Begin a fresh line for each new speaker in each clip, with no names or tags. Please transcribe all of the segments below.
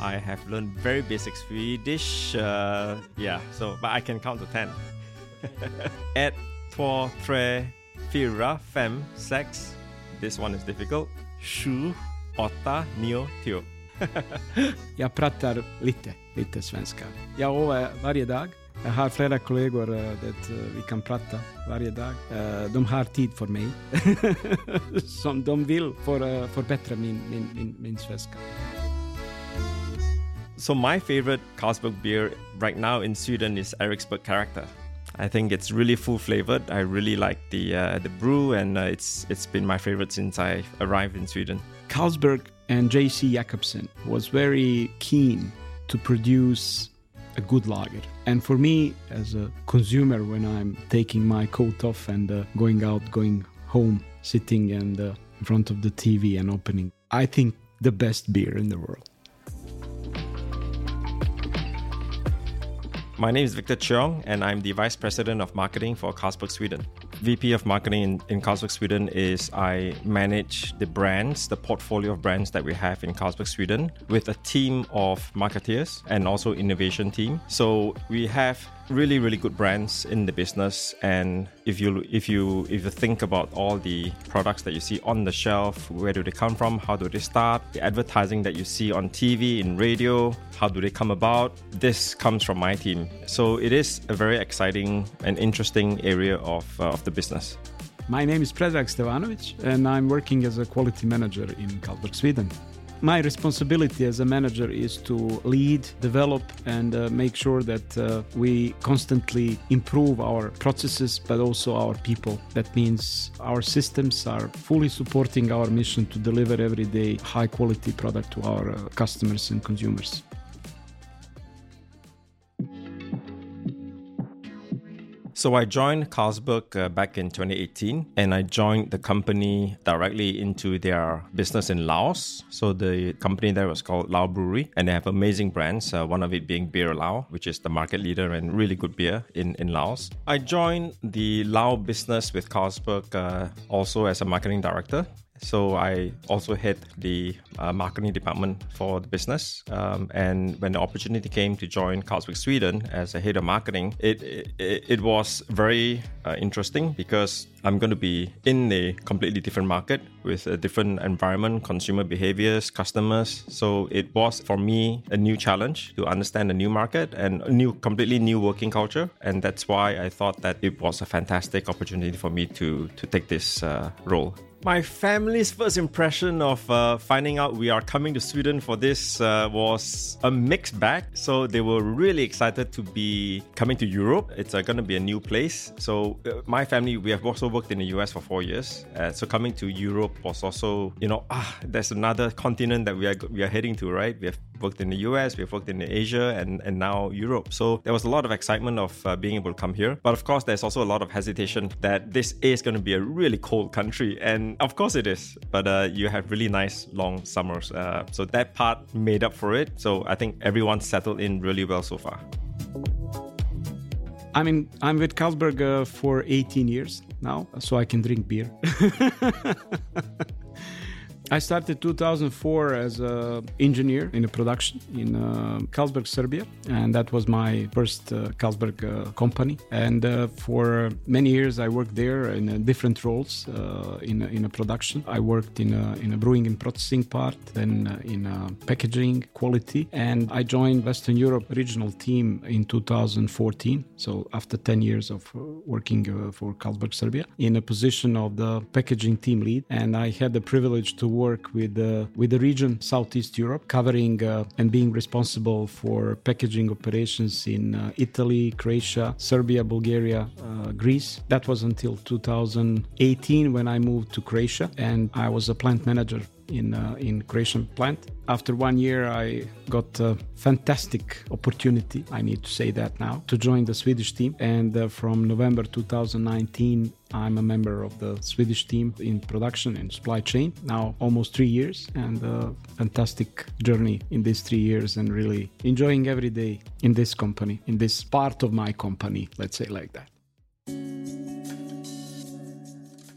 I have learned very basic Swedish. Uh, yeah, so but I can count to ten. Ett, två, tre, fyra, fem, sex. This one is difficult. Sju, åtta, nio, tio.
Jag pratar lite, lite svenska. Jag övar varje dag. Jag har flera kollegor uh, det, uh, vi kan prata varje dag. Uh, de har tid för mig. Som de vill för uh, förbättra min, min, min, min svenska.
So my favorite Carlsberg beer right now in Sweden is Eriksberg Character. I think it's really full flavored. I really like the uh, the brew, and uh, it's it's been my favorite since I arrived in Sweden.
Carlsberg and J.C. Jacobsen was very keen to produce a good lager. And for me, as a consumer, when I'm taking my coat off and uh, going out, going home, sitting and uh, in front of the TV and opening, I think the best beer in the world.
My name is Victor Cheong, and I'm the Vice President of Marketing for Carlsberg Sweden. VP of Marketing in, in Carlsberg Sweden is I manage the brands, the portfolio of brands that we have in Carlsberg Sweden with a team of marketeers and also innovation team. So we have really really good brands in the business. And if you if you if you think about all the products that you see on the shelf where do they come from? How do they start? The advertising that you see on tv in radio how do they come about? This comes from my team. So it is a very exciting and interesting area of, uh, of the business.
My name is Predrag Stevanovic, and I'm working as a quality manager in Carlsberg, Sweden. My responsibility as a manager is to lead, develop, and uh, make sure that uh, we constantly improve our processes, but also our people. That means our systems are fully supporting our mission to deliver every day high quality product to our uh, customers and consumers.
So I joined Carlsberg uh, back in 2018, and I joined the company directly into their business in Laos. So the company there was called Lao Brewery, and they have amazing brands. Uh, one of it being Beerlao, which is the market leader and really good beer in in Laos. I joined the Lao business with Carlsberg uh, also as a marketing director. So I also head the uh, marketing department for the business. Um, and when the opportunity came to join Carlsberg Sweden as a head of marketing, it it, it was very uh, interesting because I'm going to be in a completely different market with a different environment, consumer behaviors, customers. So it was for me a new challenge to understand a new market and a new, completely new working culture. And that's why I thought that it was a fantastic opportunity for me to to take this uh, role. My family's first impression of uh, finding out we are coming to Sweden for this uh, was a mixed bag. So they were really excited to be coming to Europe. It's uh, going to be a new place. So uh, my family, we have also worked in the US for four years. Uh, so coming to Europe was also, you know, ah, there's another continent that we are we are heading to, right? We have worked in the US, we've worked in Asia, and and now Europe. So there was a lot of excitement of uh, being able to come here. But of course, there's also a lot of hesitation that this is going to be a really cold country, and of course it is. But uh, you have really nice long summers, uh, so that part made up for it. So I think everyone settled in really well so far.
I mean, I'm with Carlsberg uh, for 18 years now, so I can drink beer. I started 2004 as an engineer in a production in uh, Carlsberg, Serbia, and that was my first uh, Carlsberg uh, company. And uh, for many years, I worked there in uh, different roles uh, in in a production. I worked in a, in a brewing and processing part, then in packaging quality, and I joined Western Europe regional team in 2014. So after 10 years of working for Carlsberg, Serbia, in a position of the packaging team lead, and I had the privilege to work with uh, with the region Southeast Europe, covering uh, and being responsible for packaging operations in uh, Italy, Croatia, Serbia, Bulgaria, Greece. That was until 2018 when I moved to Croatia, and I was a plant manager in uh, in Croatian plant. After one year, I got a fantastic opportunity. I need to say that now to join the Swedish team. And uh, from November 2019, I'm a member of the Swedish team in production and supply chain. Now almost three years, and a fantastic journey in these three years, and really enjoying every day in this company, in this part of my company. Let's say like that.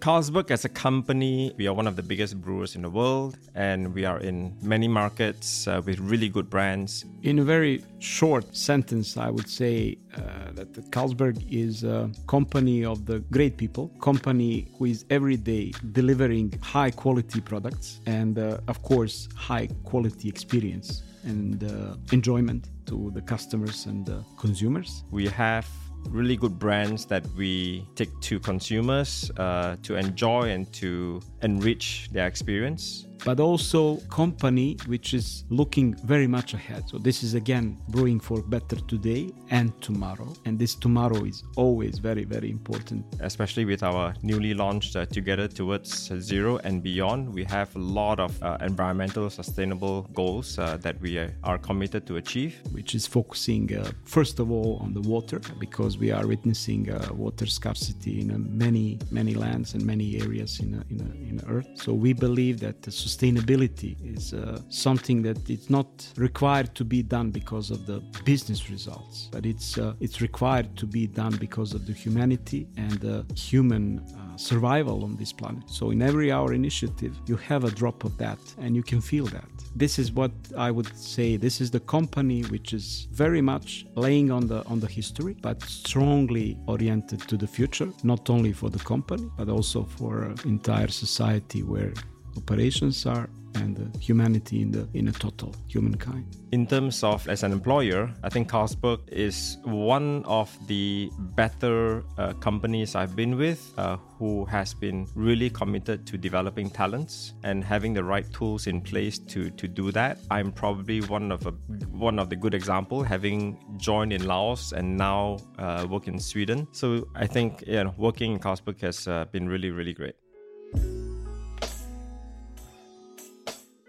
Carlsberg as a company, we are one of the biggest brewers in the world and we are in many markets uh, with really good brands.
In a very short sentence, I would say uh, that Carlsberg is a company of the great people, company who is every day delivering high quality products and, uh, of course, high quality experience and uh, enjoyment to the customers and the consumers.
We have really good brands that we take to consumers uh, to enjoy and to enrich their experience
but also company which is looking very much ahead. So this is again brewing for better today and tomorrow, and this tomorrow is always very very important.
Especially with our newly launched uh, Together Towards Zero and Beyond, we have a lot of uh, environmental sustainable goals uh, that we are committed to achieve.
Which is focusing uh, first of all on the water because we are witnessing uh, water scarcity in uh, many many lands and many areas in in, in Earth. So we believe that the sustainability is uh, something that it's not required to be done because of the business results, but it's uh, it's required to be done because of the humanity and the human uh, survival on this planet. So in every hour initiative, you have a drop of that, and you can feel that. This is what I would say. This is the company which is very much laying on the on the history, but strongly oriented to the future, not only for the company but also for uh, entire society where operations are and humanity in the in a total humankind.
In terms of as an employer, I think Carlsberg is one of the better uh, companies I've been with uh, who has been really committed to developing talents and having the right tools in place to to do that. I'm probably one of a one of the good example having joined in Laos and now uh, work in Sweden. So I think you know working in Carlsberg has uh, been really really great.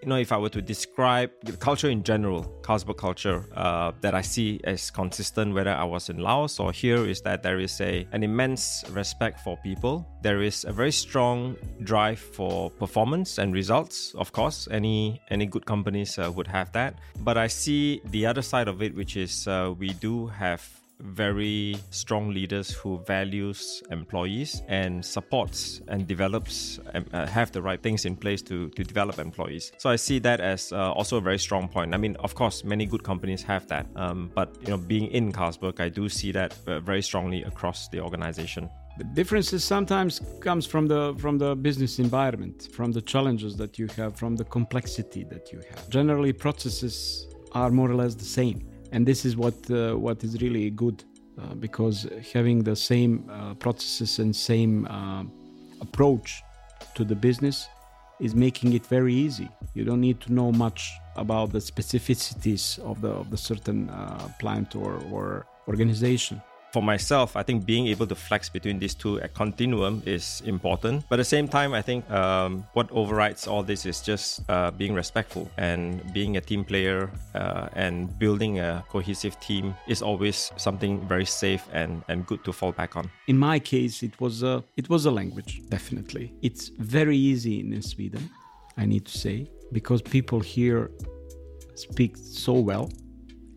You know, if I were to describe the culture in general, Carlsberg culture uh, that I see as consistent, whether I was in Laos or here, is that there is a an immense respect for people. There is a very strong drive for performance and results. Of course, any any good companies uh, would have that. But I see the other side of it, which is uh, we do have very strong leaders who values employees and supports and develops and uh, have the right things in place to, to develop employees. So I see that as uh, also a very strong point. I mean, of course, many good companies have that, um, but you know, being in Carlsberg, I do see that uh, very strongly across the organization.
The differences sometimes comes from the from the business environment, from the challenges that you have, from the complexity that you have. Generally, processes are more or less the same and this is what uh, what is really good uh, because having the same uh, processes and same approach to the business is making it very easy. You don't need to know much about the specificities of the of the certain uh, plant or or organization
for myself, I think being able to flex between these two at continuum is important. But at the same time, I think um, what overrides all this is just uh, being respectful and being a team player uh, and building a cohesive team is always something very safe and, and good to fall back on.
In my case, it was a, it was a language, definitely. It's very easy in Sweden, I need to say, because people here speak so well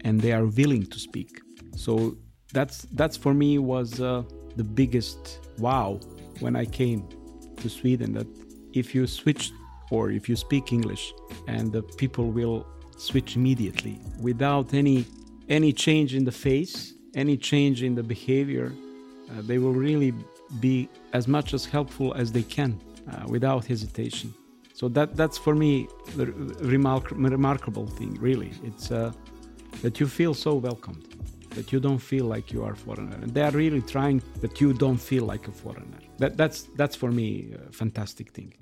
and they are willing to speak. So that's that's for me was uh, the biggest wow when I came to Sweden. That if you switch or if you speak English, and the people will switch immediately without any any change in the face, any change in the behavior. Uh, they will really be as much as helpful as they can uh, without hesitation. So that that's for me the remark- remarkable thing. Really, it's uh, that you feel so welcomed that you don't feel like you are a foreigner. And they are really trying that you don't feel like a foreigner. That, that's that's for me a fantastic thing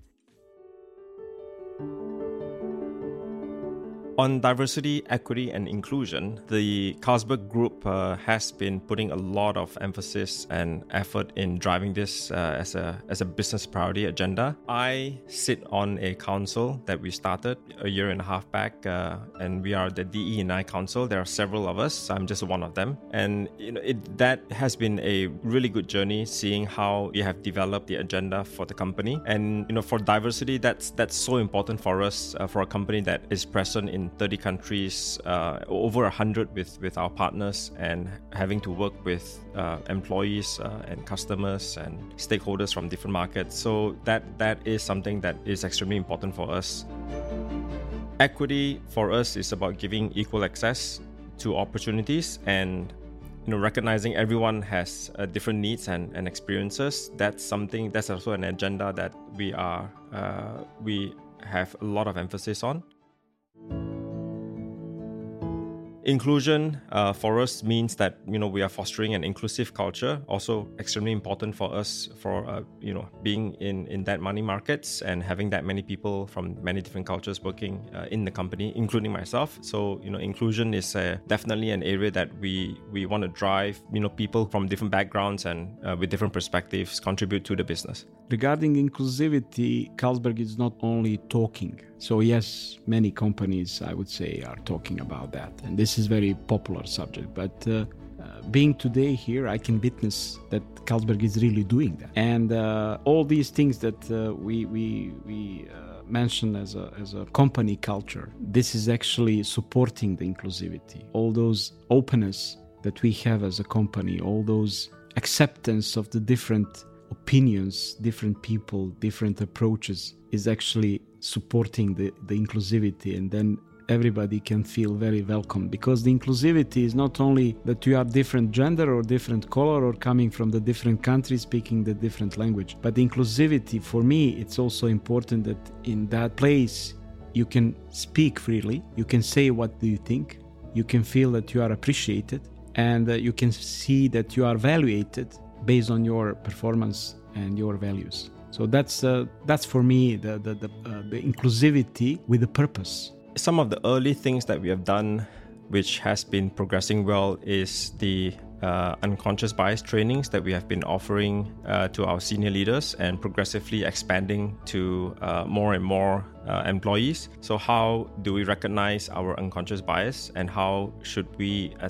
On diversity, equity, and inclusion, the Carlsberg Group uh, has been putting a lot of emphasis and effort in driving this uh, as a as a business priority agenda. I sit on a council that we started a year and a half back, uh, and we are the DE and I Council. There are several of us. I'm just one of them, and you know it, that has been a really good journey, seeing how we have developed the agenda for the company. And you know, for diversity, that's that's so important for us uh, for a company that is present in in 30 countries, uh, over 100 with, with our partners, and having to work with uh, employees uh, and customers and stakeholders from different markets. So that that is something that is extremely important for us. Equity for us is about giving equal access to opportunities and you know recognizing everyone has uh, different needs and, and experiences that's something that's also an agenda that we are uh, we have a lot of emphasis on Inclusion uh, for us means that you know we are fostering an inclusive culture. Also, extremely important for us for uh, you know being in in that money markets and having that many people from many different cultures working uh, in the company, including myself. So you know, inclusion is uh, definitely an area that we we want to drive. You know, people from different backgrounds and uh, with different perspectives contribute to the business.
Regarding inclusivity, Carlsberg is not only talking so yes, many companies I would say are talking about that, and this is very popular subject. But uh, uh, being today here, I can witness that Carlsberg is really doing that, and uh, all these things that uh, we we we uh, mention as a as a company culture. This is actually supporting the inclusivity, all those openness that we have as a company, all those acceptance of the different opinions, different people, different approaches is actually supporting the, the inclusivity and then everybody can feel very welcome because the inclusivity is not only that you are different gender or different color or coming from the different country speaking the different language but the inclusivity for me it's also important that in that place you can speak freely you can say what do you think you can feel that you are appreciated and uh, you can see that you are evaluated based on your performance and your values so that's uh, that's for me the the the, uh, the inclusivity with a purpose.
Some of the early things that we have done, which has been progressing well, is the uh, unconscious bias trainings that we have been offering uh, to our senior leaders and progressively expanding to uh, more and more uh, employees. So, how do we recognize our unconscious bias, and how should we uh,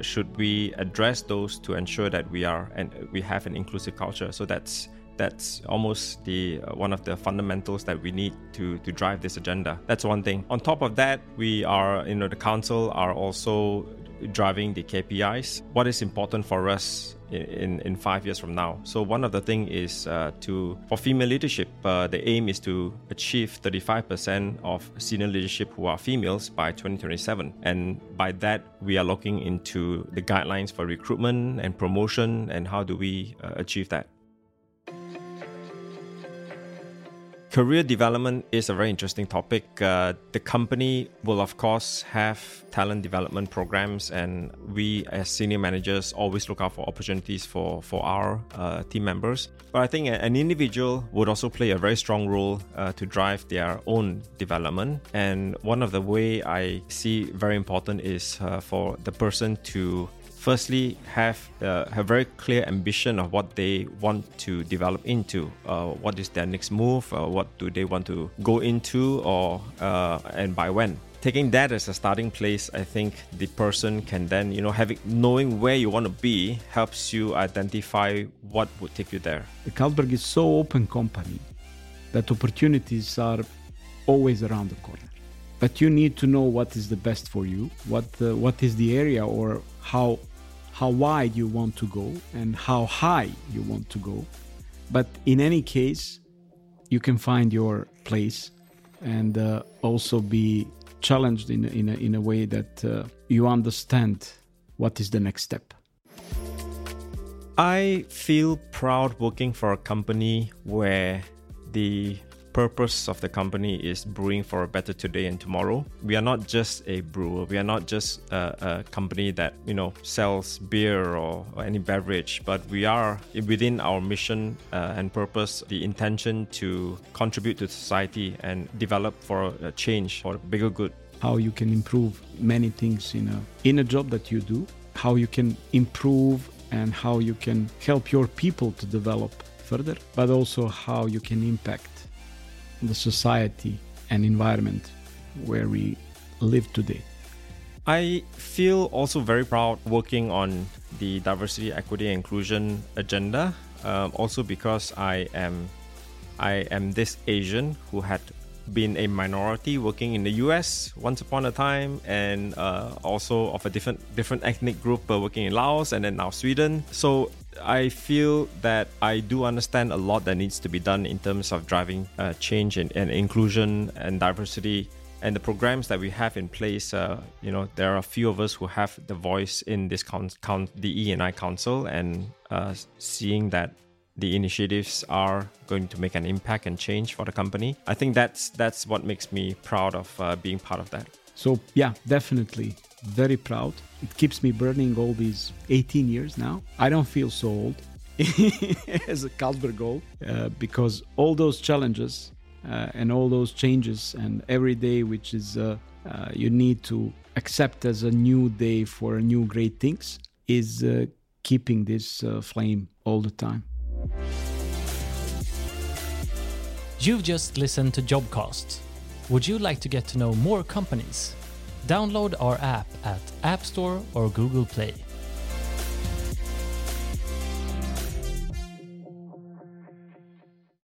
should we address those to ensure that we are and we have an inclusive culture? So that's that's almost the uh, one of the fundamentals that we need to to drive this agenda that's one thing on top of that we are you know the council are also driving the KPIs what is important for us in, in five years from now. So one of the thing is uh, to for female leadership, uh, the aim is to achieve 35% of senior leadership who are females by 2027, and by that we are looking into the guidelines for recruitment and promotion and how do we uh, achieve that. Career development is a very interesting topic. Uh, the company will, of course, have talent development programs, and we, as senior managers, always look out for opportunities for for our uh, team members. But I think an individual would also play a very strong role uh, to drive their own development. And one of the way I see very important is uh, for the person to firstly have uh, a very clear ambition of what they want to develop into. Uh, what is their next move? Uh, what do they want to go into, or uh, and by when? Taking that as a starting place, I think the person can then, you know, having knowing where you want to be helps you identify what would take you there.
The Carlsberg is so open company that opportunities are always around the corner but you need to know what is the best for you what uh, what is the area or how how wide you want to go and how high you want to go. But in any case, you can find your place and uh, also be challenged in, in, a, in a way that uh, you understand what is the next step.
I feel proud working for a company where the purpose of the company is brewing for a better today and tomorrow. We are not just a brewer. We are not just a, a company that you know sells beer or, or, any beverage, but we are within our mission uh, and purpose the intention to contribute to society and develop for a change for bigger good.
How you can improve many things in a in a job that you do. How you can improve and how you can help your people to develop further, but also how you can impact the society and environment where we live today.
I feel also very proud working on the diversity, equity, and inclusion agenda. Um, also because I am, I am this Asian who had been a minority working in the US once upon a time, and uh, also of a different different ethnic group uh, working in Laos and then now Sweden. So I feel that I do understand a lot that needs to be done in terms of driving uh, change and, and, inclusion and diversity. And the programs that we have in place, uh, you know, there are a few of us who have the voice in this count, count the E and I Council, and uh, seeing that the initiatives are going to make an impact and change for the company. I think that's that's what makes me proud of uh, being part of that.
So yeah, definitely very proud. It keeps me burning all these 18 years now. I don't feel so old as a Carlsberg goal uh, because all those challenges uh, and all those changes and every day which is uh, uh you need to accept as a new day for new great things is uh, keeping this uh, flame all the time.
You've just listened to Jobcast. Would you like to get to know more companies? Download our app at App Store or Google Play.